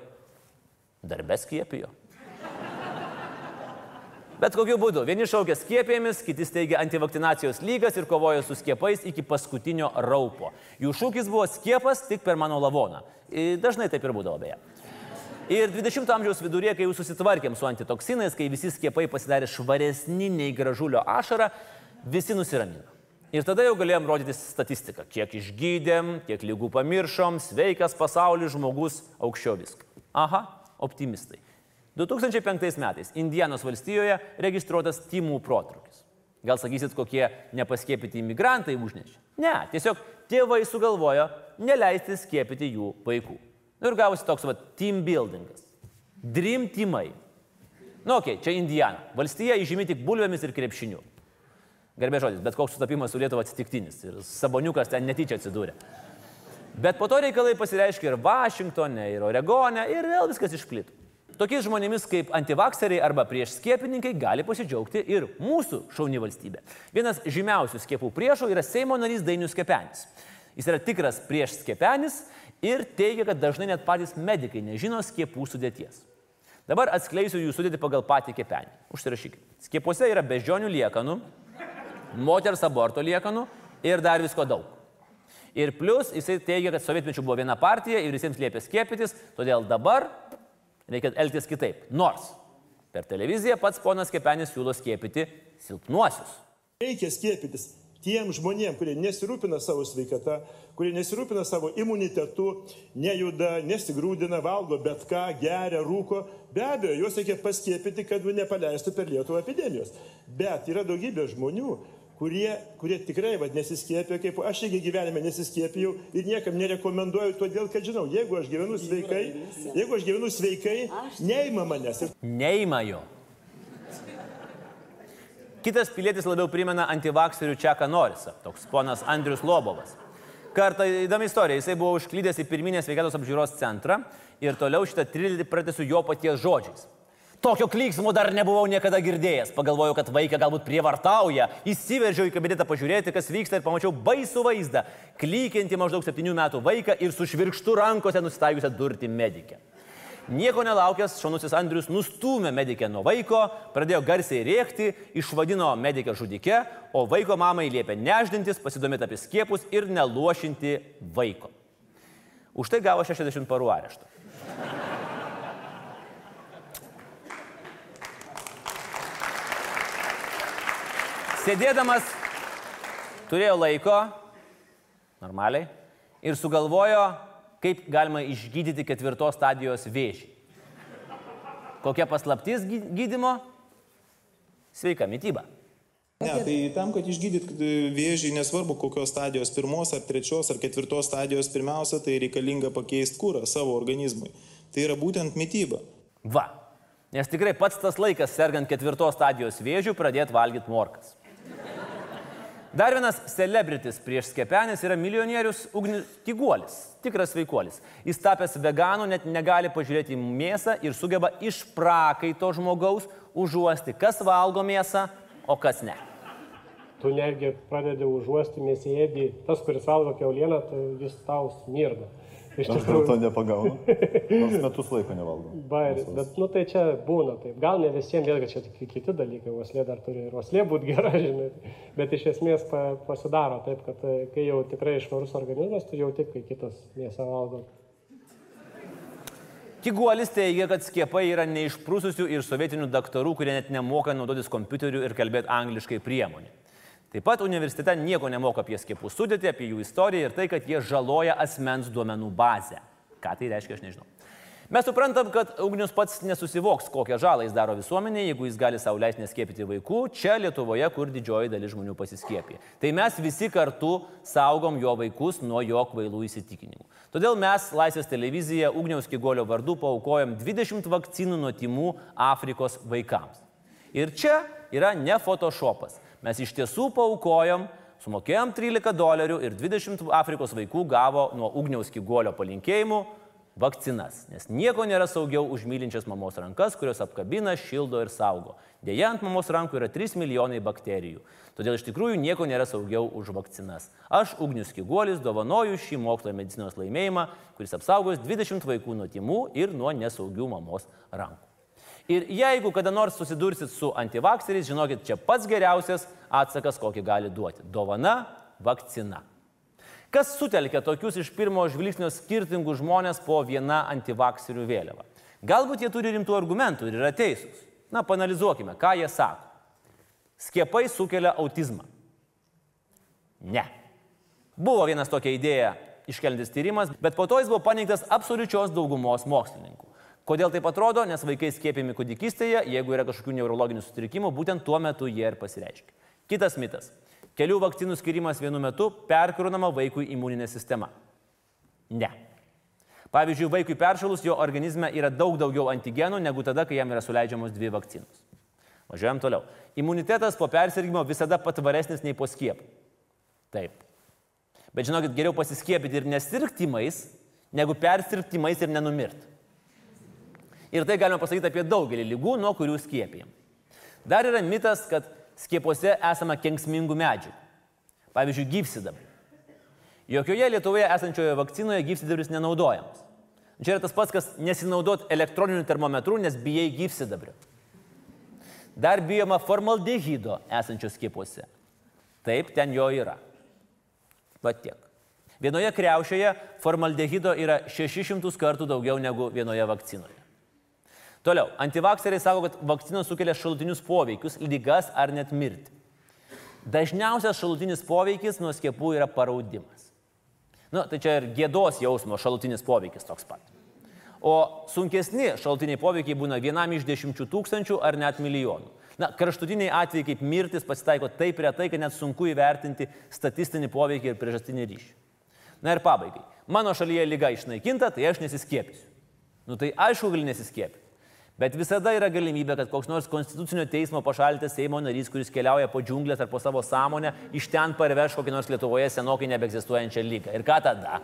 Darbė skiepijo. Bet kokiu būdu, vieni šaukia skiepėmis, kiti steigia antivakcinacijos lygas ir kovoja su skiepais iki paskutinio raupo. Jų šūkis buvo skiepas tik per mano lavoną. Dažnai taip ir būdavo beje. Ir 20-ojo amžiaus viduryje, kai jau susitvarkėm su antitoksinais, kai visi skiepai pasidarė švaresni nei gražulio ašara, visi nusiramino. Ir tada jau galėjom rodyti statistiką, kiek išgydėm, kiek lygų pamiršom, sveikas pasaulis, žmogus, aukščiau viską. Aha, optimistai. 2005 metais Indianos valstijoje registruotas timų protrukis. Gal sakysit, kokie nepaskiepyti imigrantai užnešė? Ne, tiesiog tėvai sugalvojo neleisti skiepyti jų vaikų. Nu ir gavosi toks va team buildingas. Dream teamai. Nu, okei, okay, čia Indiana. Valstija įžymi tik bulvėmis ir krepšiniu. Garbė žodis, bet koks sutapimas su Lietuva atsitiktinis. Ir Saboniukas ten netyčia atsidūrė. Bet po to reikalai pasireiškia ir Vašingtonė, ir Oregone, ir vėl viskas išplito. Tokiais žmonėmis kaip antivakseriai arba prieš skiepininkai gali pasidžiaugti ir mūsų šauni valstybė. Vienas žymiausių skiepų priešų yra Seimo narys Dainius Kepenis. Jis yra tikras prieš skiepenis ir teigia, kad dažnai net patys medikai nežino skiepų sudėties. Dabar atskleisiu jų sudėti pagal patį kepenį. Užsirašykite. Skiepuose yra beždžionių liekanų, moters aborto liekanų ir dar visko daug. Ir plus jisai teigia, kad sovietmečių buvo viena partija ir visiems liepė skiepytis, todėl dabar reikia elgtis kitaip. Nors per televiziją pats ponas Kepenis siūlo skiepyti silpnuosius. Reikia skiepytis tiem žmonėm, kurie nesirūpina savo sveikata, kurie nesirūpina savo imunitetu, nejuda, nesigrūdina, valgo bet ką, geria, rūko. Be abejo, juos reikia paskiepyti, kad nepaleistų per Lietuvą epidemijos. Bet yra daugybė žmonių, kurie, kurie tikrai vad nesiskėpė, kaip aš irgi gyvenime nesiskėpėjau ir niekam nerekomenduoju, todėl kad žinau, jeigu aš gyvenu sveikai, jeigu aš gyvenu sveikai, neima manęs. Neima jo. Kitas pilietis labiau primena antivakserių Čeką Norisą, toks ponas Andrius Lobovas. Kartą įdomi istorija, jisai buvo užklydęs į pirminę sveikatos apžiūros centrą ir toliau šitą trilerį pratęsiu jo paties žodžiais. Tokio klyksmo dar nebuvau niekada girdėjęs. Pagalvojau, kad vaiką galbūt prievartauja. Įsiveržiau į kabinetą pažiūrėti, kas vyksta ir pamačiau baisų vaizdą. Klykianti maždaug 7 metų vaiką ir su švirkštu rankose nusitaikiusią durti medikę. Nieko nelaukęs, šaunusis Andrius nustūmė medikę nuo vaiko, pradėjo garsiai rėkti, išvadino medikę žudike, o vaiko mamai liepė neždintis, pasidomėti apie skiepus ir neluošinti vaiko. Už tai gavo 60 parų areštą. Sėdėdamas turėjo laiko, normaliai, ir sugalvojo, kaip galima išgydyti ketvirtos stadijos vėžį. Kokia paslaptis gy- gydymo? Sveika mytyba. Ne, tai tam, kad išgydyt vėžį, nesvarbu kokios stadijos, pirmos ar trečios ar ketvirtos stadijos, pirmiausia, tai reikalinga pakeisti kūrą savo organizmui. Tai yra būtent mytyba. Va. Nes tikrai pats tas laikas, sergant ketvirtos stadijos vėžių, pradėti valgyti morkas. Dar vienas celebritis prieš skepenis yra milijonierius Ugnius Tiguolis, tikras veikuolis. Jis tapęs veganų net negali pažiūrėti į mėsą ir sugeba iš prakaito žmogaus užuosti, kas valgo mėsą, o kas ne. Tu netgi pradedi užuosti mėsėdį, tas, kuris valgo keulieną, tai jis tau smirda. Iš Aš dėl to nepagaunu. Nors metus laiko nevalgau. Bairis, bet nu tai čia būna taip. Gal ne visiems, vėlgi čia tik kiti dalykai, uoslė dar turi ir uoslė būti gera, žinai. Bet iš esmės pa, pasidaro taip, kad e, kai jau tikrai švarus organizmas, tu jau tik, kai kitas mėsą valgo. Tiguolis teigia, kad skiepai yra neišprūsusių ir sovietinių daktarų, kurie net nemoka naudotis kompiuteriu ir kalbėti angliškai priemonė. Taip pat universitete nieko nemoka apie skiepų sudėtį, apie jų istoriją ir tai, kad jie žaloja asmens duomenų bazę. Ką tai reiškia, aš nežinau. Mes suprantam, kad Ugnius pats nesusivoks, kokią žalą jis daro visuomenėje, jeigu jis gali sauliaisti neskiepyti vaikų, čia Lietuvoje, kur didžioji dalis žmonių pasiskiepė. Tai mes visi kartu saugom jo vaikus nuo jo kvailų įsitikinimų. Todėl mes Laisvės televizija Ugniaus Kigolio vardu paukojom 20 vakcinų nuo timų Afrikos vaikams. Ir čia yra ne Photoshopas. Mes iš tiesų paukojom, sumokėjom 13 dolerių ir 20 Afrikos vaikų gavo nuo Ugniaus Kigolio palinkėjimų vakcinas, nes nieko nėra saugiau už mylinčias mamos rankas, kurios apkabina, šildo ir saugo. Deja, ant mamos rankų yra 3 milijonai bakterijų. Todėl iš tikrųjų nieko nėra saugiau už vakcinas. Aš, Ugnius Kiguolis, dovanoju šį mokslo ir medicinos laimėjimą, kuris apsaugos 20 vaikų nuo timų ir nuo nesaugių mamos rankų. Ir jeigu kada nors susidursit su antivakseriais, žinokit, čia pats geriausias atsakas, kokį gali duoti. Dovana - vakcina. Kas sutelkia tokius iš pirmo žvilgsnio skirtingus žmonės po vieną antivakserių vėliavą? Galbūt jie turi rimtų argumentų ir yra teisūs. Na, panalizuokime, ką jie sako. Skiepai sukelia autizmą. Ne. Buvo vienas tokia idėja iškelintis tyrimas, bet po to jis buvo paneigtas absoliučios daugumos mokslininkų. Kodėl taip atrodo? Nes vaikai skiepimi kūdikystėje, jeigu yra kažkokių neurologinių sutrikimų, būtent tuo metu jie ir pasireiškia. Kitas mitas. Kelių vakcinų skirimas vienu metu perkronama vaikui imuninė sistema. Ne. Pavyzdžiui, vaikui peršalus jo organizme yra daug daugiau antigenų negu tada, kai jam yra suleidžiamos dvi vakcinos. Važiuojam toliau. Imunitetas po persirgymo visada patvaresnis nei po skiepų. Taip. Bet žinokit, geriau pasiskiepyti ir nesirgtimais, negu persirgtimais ir nenumirti. Ir tai galima pasakyti apie daugelį lygų, nuo kurių skiepijam. Dar yra mitas, kad skiepuose esama kenksmingų medžiagų. Pavyzdžiui, gyvsidabrai. Jokioje Lietuvoje esančioje vakcinoje gyvsidabris nenaudojamas. Čia yra tas pats, kas nesinaudot elektroniniu termometru, nes bijai gyvsidabrio. Dar bijoma formaldehido esančio skiepuose. Taip, ten jo yra. Va tiek. Vienoje kreušėje formaldehido yra 600 kartų daugiau negu vienoje vakcinoje. Toliau, antivakseriai sako, kad vakcinos sukelia šalutinius poveikius, lygas ar net mirtį. Dažniausias šalutinis poveikis nuo skiepų yra paraudimas. Na, tai čia ir gėdos jausmo šalutinis poveikis toks pat. O sunkesni šalutiniai poveikiai būna vienam iš dešimčių tūkstančių ar net milijonų. Na, kraštutiniai atvejai kaip mirtis pasitaiko taip retai, kad net sunku įvertinti statistinį poveikį ir priežastinį ryšį. Na ir pabaigai. Mano šalyje lyga išnaikinta, tai aš nesiskiepysiu. Nu tai aišku, gali nesiskiepyti. Bet visada yra galimybė, kad koks nors konstitucinio teismo pašalintas Seimo narys, kuris keliauja po džiunglės ar po savo sąmonę, iš ten parveš kokį nors Lietuvoje senokai nebeegzistuojančią lygą. Ir ką tada?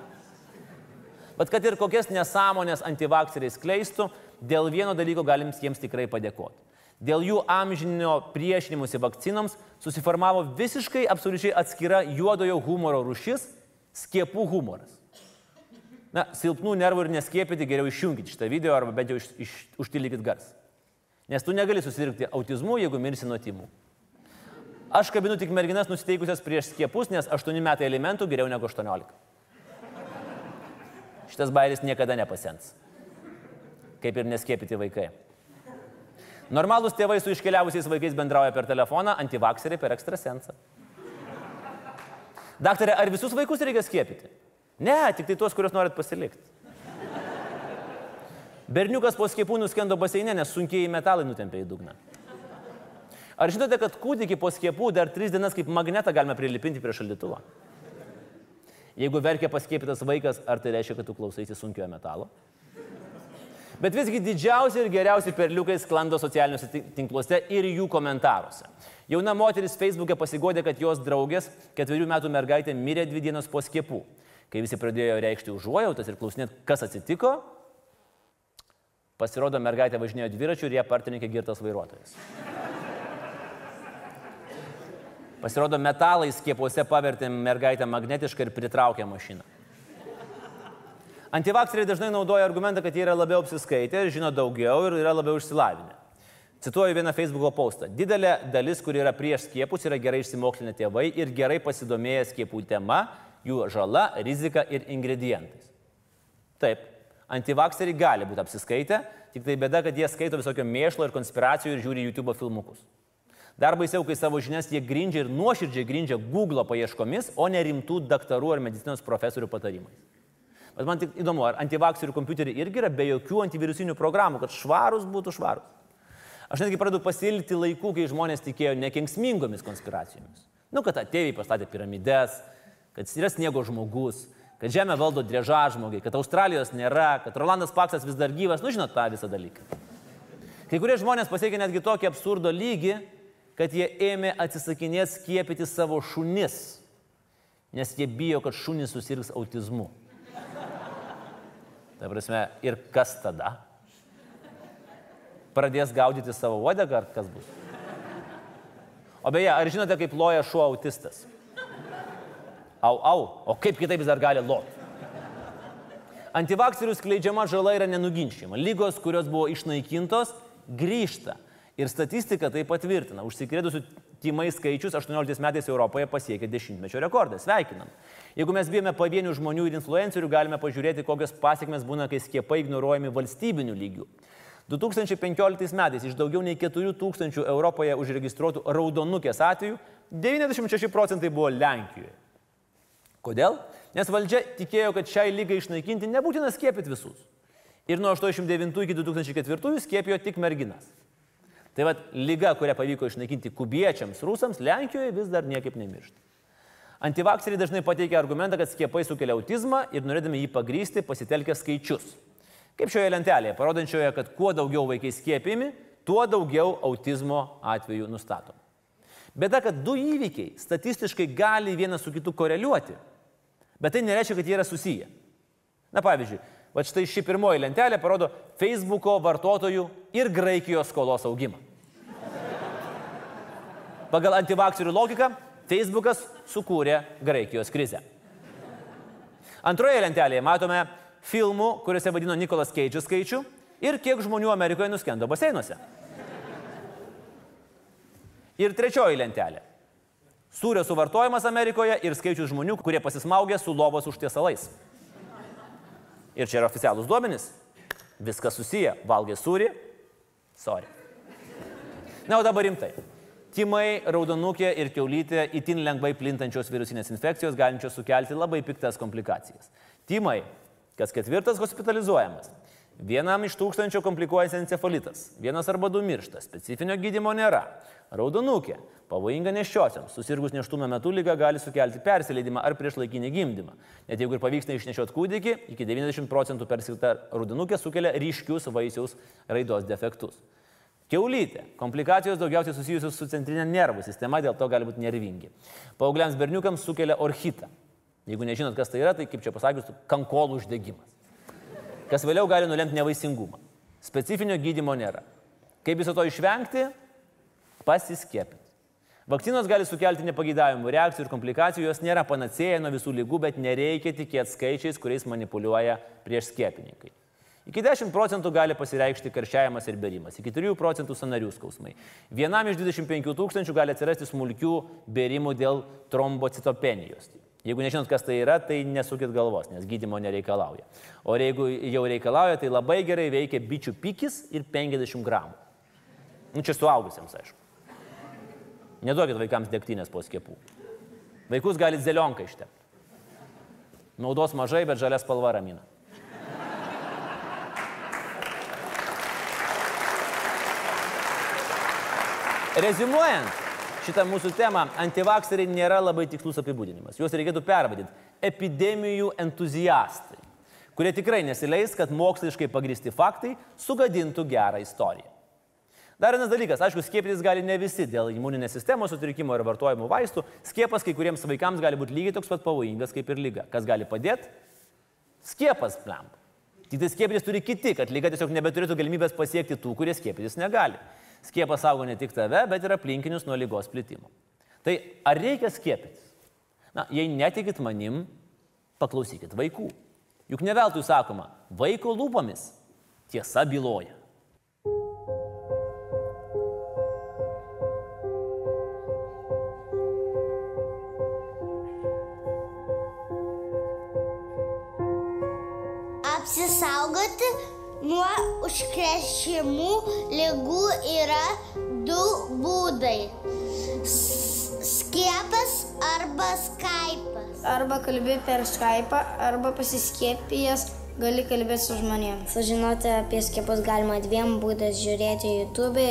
Bet kad ir kokias nesąmonės antivakseriai skleistų, dėl vieno dalyko galim jiems tikrai padėkoti. Dėl jų amžinio priešinimusi vakcinoms susiformavo visiškai absoliučiai atskira juodojo humoro rušis - skiepų humoras. Na, silpnų nervų ir neskiepyti geriau išjungit šitą video arba bent jau iš, iš, užtilykit garsą. Nes tu negali susirgti autizmu, jeigu mirsi nuo timų. Aš kabinu tik merginas nusiteikusias prieš skiepus, nes 8 metai elementų geriau negu 18. Šitas bairis niekada nepasens. Kaip ir neskiepyti vaikai. Normalūs tėvai su iškeliavusiais vaikais bendrauja per telefoną, antivakseriai per ekstrasensą. Daktarė, ar visus vaikus reikia skiepyti? Ne, tik tai tuos, kuriuos norit pasilikti. Berniukas po skiepų nuskendo baseinė, nes sunkiai metalai nutempė į dugną. Ar žinote, kad kūdikį po skiepų dar tris dienas kaip magnetą galime prilipinti prie šaldytuvo? Jeigu verkia paskiepytas vaikas, ar tai reiškia, kad tu klausaisi sunkiojo metalo? Bet visgi didžiausi ir geriausi perliukai sklando socialiniuose tinkluose ir jų komentaruose. Jauna moteris Facebook'e pasigodė, kad jos draugės, ketverių metų mergaitė, mirė dvi dienos po skiepų. Kai visi pradėjo reikšti užuojautas ir klausinėti, kas atsitiko, pasirodo mergaitė važinėjo dviračiu ir ją partininkė girtas vairuotojas. Pasirodo metalai skiepuose pavertė mergaitę magnetišką ir pritraukė mašiną. Antivakseriai dažnai naudoja argumentą, kad jie yra labiau apsiskaitę, žino daugiau ir yra labiau išsilavinę. Cituoju vieną Facebook'o postą. Didelė dalis, kuri yra prieš skiepus, yra gerai išsimokslinę tėvai ir gerai pasidomėję skiepų tema, jų žala, rizika ir ingredientais. Taip, antivakseriai gali būti apsiskaitę, tik tai bėda, kad jie skaito visokio mėšlo ir konspiracijų ir žiūri YouTube filmukus. Dar baisiau, kai savo žinias jie grindžia ir nuoširdžiai grindžia Google paieškomis, o ne rimtų daktarų ar medicinos profesorių patarimais. Bet man tik įdomu, ar antivakserių kompiuteriai irgi yra be jokių antivirusinių programų, kad švarus būtų švarus. Aš netgi pradedu pasilgti laikų, kai žmonės tikėjo nekenksmingomis konspiracijomis. Nu, kad ateiviai pastatė piramides, kad yra sniego žmogus, kad Žemė valdo driežą žmogiai, kad Australijos nėra, kad Rolandas Paksas vis dar gyvas, nu žinot tą visą dalyką. Kai kurie žmonės pasiekė netgi tokį absurdo lygį, kad jie ėmė atsisakinėti skiepyti savo šunis, nes jie bijo, kad šunis susirgs autizmu. Ta prasme, ir kas tada? Pradės gaudyti savo uodegą, ar kas bus? O beje, ar žinote, kaip loja šuo autistas? Au, au, o kaip kitaip jis dar gali loti? Antivakserių skleidžiama žala yra nenuginčiama. Lygos, kurios buvo išnaikintos, grįžta. Ir statistika tai patvirtina. Užsikrėdusių tymai skaičius 18 metais Europoje pasiekė dešimtmečio rekordą. Sveikinam. Jeigu mes bijome pavienių žmonių ir influencerių, galime pažiūrėti, kokios pasiekmes būna, kai skiepai ignoruojami valstybinių lygių. 2015 metais iš daugiau nei 4000 Europoje užregistruotų raudonukės atvejų 96 procentai buvo Lenkijoje. Kodėl? Nes valdžia tikėjo, kad šiai lygai išnaikinti nebūtina skiepyti visus. Ir nuo 89 iki 2004 skiepijo tik merginas. Tai vad, lyga, kurią pavyko išnaikinti kubiečiams, rusams, Lenkijoje vis dar niekaip nemiršta. Antivakseriai dažnai pateikia argumentą, kad skiepai sukelia autizmą ir norėdami jį pagrysti pasitelkia skaičius. Kaip šioje lentelėje, parodančioje, kad kuo daugiau vaikai skiepimi, tuo daugiau autizmo atvejų nustatom. Bėda, kad du įvykiai statistiškai gali vienas su kitu koreliuoti, bet tai nereiškia, kad jie yra susiję. Na pavyzdžiui, va štai ši pirmoji lentelė parodo Facebooko vartotojų ir Graikijos skolos augimą. Pagal antivakserių logiką, Facebookas sukūrė Graikijos krizę. Antroje lentelėje matome filmų, kuriuose vadino Nikolas Keidžius skaičių ir kiek žmonių Amerikoje nuskendo baseinuose. Ir trečioji lentelė. Sūrio suvartojimas Amerikoje ir skaičius žmonių, kurie pasismaugė su lovos užtiesalais. Ir čia yra oficialūs duomenys. Viskas susiję. Valgė sūrį. Sorry. Na, o dabar rimtai. Timai, raudonukė ir keulytė itin lengvai plintančios virusinės infekcijos galinčios sukelti labai piktas komplikacijas. Timai, kas ketvirtas hospitalizuojamas. Vienam iš tūkstančio komplikuojasi encefalitas. Vienas arba du miršta. Specifinio gydimo nėra. Raudonukė. Pavojinga neščiosiams. Susirgus neštumo metu lyga gali sukelti persileidimą ar priešlaikinį gimdymą. Net jeigu ir pavyksta išnešioti kūdikį, iki 90 procentų persilta raudonukė sukelia ryškius vaisiaus raidos defektus. Keulytė. Komplikacijos daugiausiai susijusios su centrinė nervų sistema, dėl to gali būti nervingi. Paaugliams berniukams sukelia orchitą. Jeigu nežinot, kas tai yra, tai kaip čia pasakius, kankolų uždegimas. Kas vėliau gali nulemti nevaisingumą. Specifinio gydimo nėra. Kaip viso to išvengti? Pasiskiepinti. Vakcinos gali sukelti nepageidavimų reakcijų ir komplikacijų, jos nėra panacėja nuo visų lygų, bet nereikia tikėti skaičiais, kuriais manipuliuoja prieš skiepininkai. Iki 10 procentų gali pasireikšti karščiavimas ir berimas, iki 3 procentų sanarių skausmai. Vienam iš 25 tūkstančių gali atsirasti smulkių berimų dėl trombocitopenijos. Jeigu nežinot, kas tai yra, tai nesukit galvos, nes gydimo nereikalauja. O jeigu jau reikalauja, tai labai gerai veikia bičių pikis ir 50 gramų. Nu, čia suaugusiems, aišku. Neduokit vaikams degtinės po skiepų. Vaikus galite zelionką ištepti. Naudos mažai, bet žalias spalva ramina. Rezimuojant šitą mūsų temą, antivakseriai nėra labai tikslus apibūdinimas. Juos reikėtų pervadinti epidemijų entuziastai, kurie tikrai nesileis, kad moksliškai pagristi faktai sugadintų gerą istoriją. Dar vienas dalykas, aišku, skiepytis gali ne visi dėl imuninės sistemos sutrikimo ir vartojimų vaistų. Skiepas kai kuriems vaikams gali būti lygiai toks pat pavojingas kaip ir lyga. Kas gali padėti? Skiepas plemp. Tik tai skiepytis turi kiti, kad lyga tiesiog nebeturėtų galimybės pasiekti tų, kurie skiepytis negali. Skiepas saugo ne tik tave, bet ir aplinkinius nuo lygos plitimo. Tai ar reikia skiepytis? Na, jei netikit manim, paklausykit vaikų. Juk ne veltui sakoma, vaiko lūpomis tiesa byloja. Apsisaugoti nuo užkrečiamų lygų yra du būdai - skiepas arba skaipas. Arba kalbi per Skype, arba pasiskiepijęs gali kalbėti su žmonėmis. Sužinoti apie skiepus galima dviem būdais - žiūrėti YouTube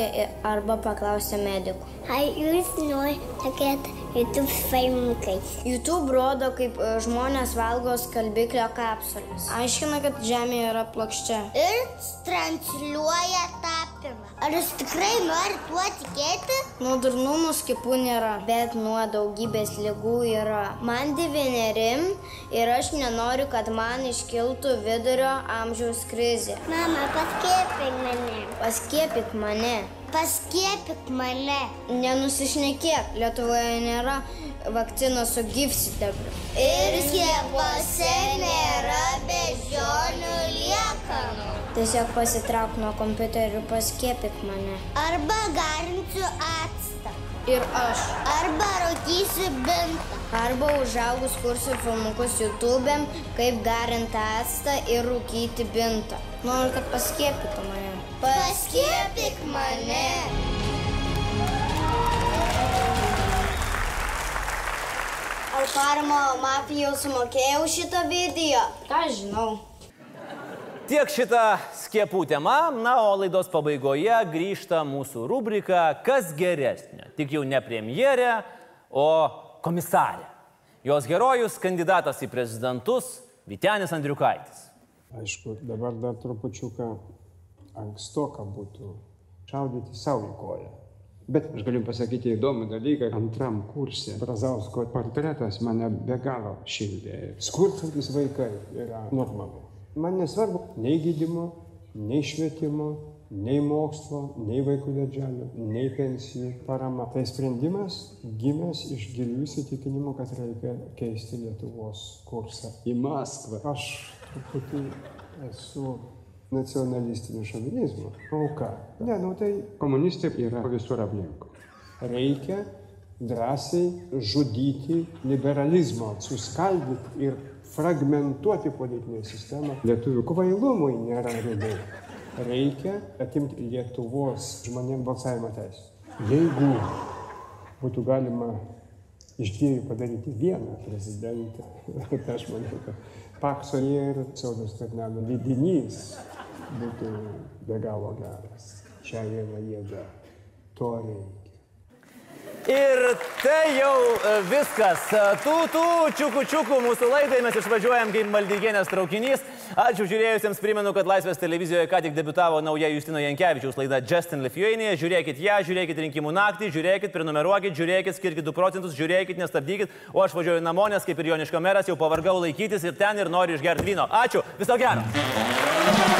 arba paklausti medikų. Ar jūs norite, kad YouTube filmukais? YouTube rodo, kaip e, žmonės valgo skalbiklio kapsulės. Aiškina, kad Žemė yra plokščia. Ir transliuoja tapimą. Ar jūs tikrai norite tuo tikėti? Nuo durnumų skiepų nėra, bet nuo daugybės lygų yra. Man devyneri ir aš nenoriu, kad man iškiltų vidurio amžiaus krizė. Mama, paskiepink mane. Paskiepyk mane. Paskiepik mane. Nenusišnekėk, Lietuvoje nėra vakcinos su gyvsidabriu. Ir skiepuose nėra beždžionių liekanų. Tiesiog pasitrauk nuo kompiuterių, paskiepyk mane. Arba garinsiu actą. Ir aš. Arba rūkysiu bintą. Arba užaugus kursiu filmukus YouTube, kaip garinti actą ir rūkyti bintą. Noriu, kad paskiepytų mane. Paskiepyk mane. Ar paramo mafija jau sumokėjau šitą video? Ką žinau. Tiek šitą skiepų tema, na, o laidos pabaigoje grįžta mūsų rubrika Kas geresnė? Tik jau ne premjerė, o komisarė. Jos herojus, kandidatas į prezidentus Vitenis Andriukaitis. Aišku, dabar dar trupučiuką ankstoka būtų šaudyti savo į koją. Bet aš galiu pasakyti įdomų dalyką. Antram kursė Brazausko portretas mane be galo šildė. Skurstantis vaikai yra normalu. Man nesvarbu nei gydimo, nei švietimo, nei mokslo, nei vaikų darželio, nei pensijų parama. Tai sprendimas gimęs iš gilių įsitikinimų, kad reikia keisti Lietuvos kursą į Maskvą. Aš truputį esu nacionalistinio šovinizmo. O ką? Ne, nu tai komunistai yra visur aplinkui. Reikia drąsiai žudyti liberalizmą, suskaldyti ir fragmentuoti politinę sistemą. Lietuvių kvailumui nėra ribų. Reikia atimti Lietuvos žmonėms balsavimo teisę. Jeigu būtų galima iš dviejų padaryti vieną prezidentą, tai aš manau, kad Pakso ir Saulis Skvernelio lydinys būtų be galo geras. Čia yra jėga. To reikia. Ir tai jau e, viskas. E, Tų, tų, čiukų, čiukų mūsų laidai mes išvažiuojam kaip maldygienės traukinys. Ačiū žiūrėjusiems, primenu, kad Laisvės televizijoje ką tik debitavo nauja Justino Jankievičiaus laida Justin Lithuania. Žiūrėkit ją, žiūrėkit rinkimų naktį, žiūrėkit, prenumeruokit, žiūrėkit, skirkit 2 procentus, žiūrėkit, nestabdykit. O aš važiuoju namo, nes kaip ir Joniško meras jau pavargau laikytis ir ten ir noriu išgerti vyno. Ačiū, viso gero.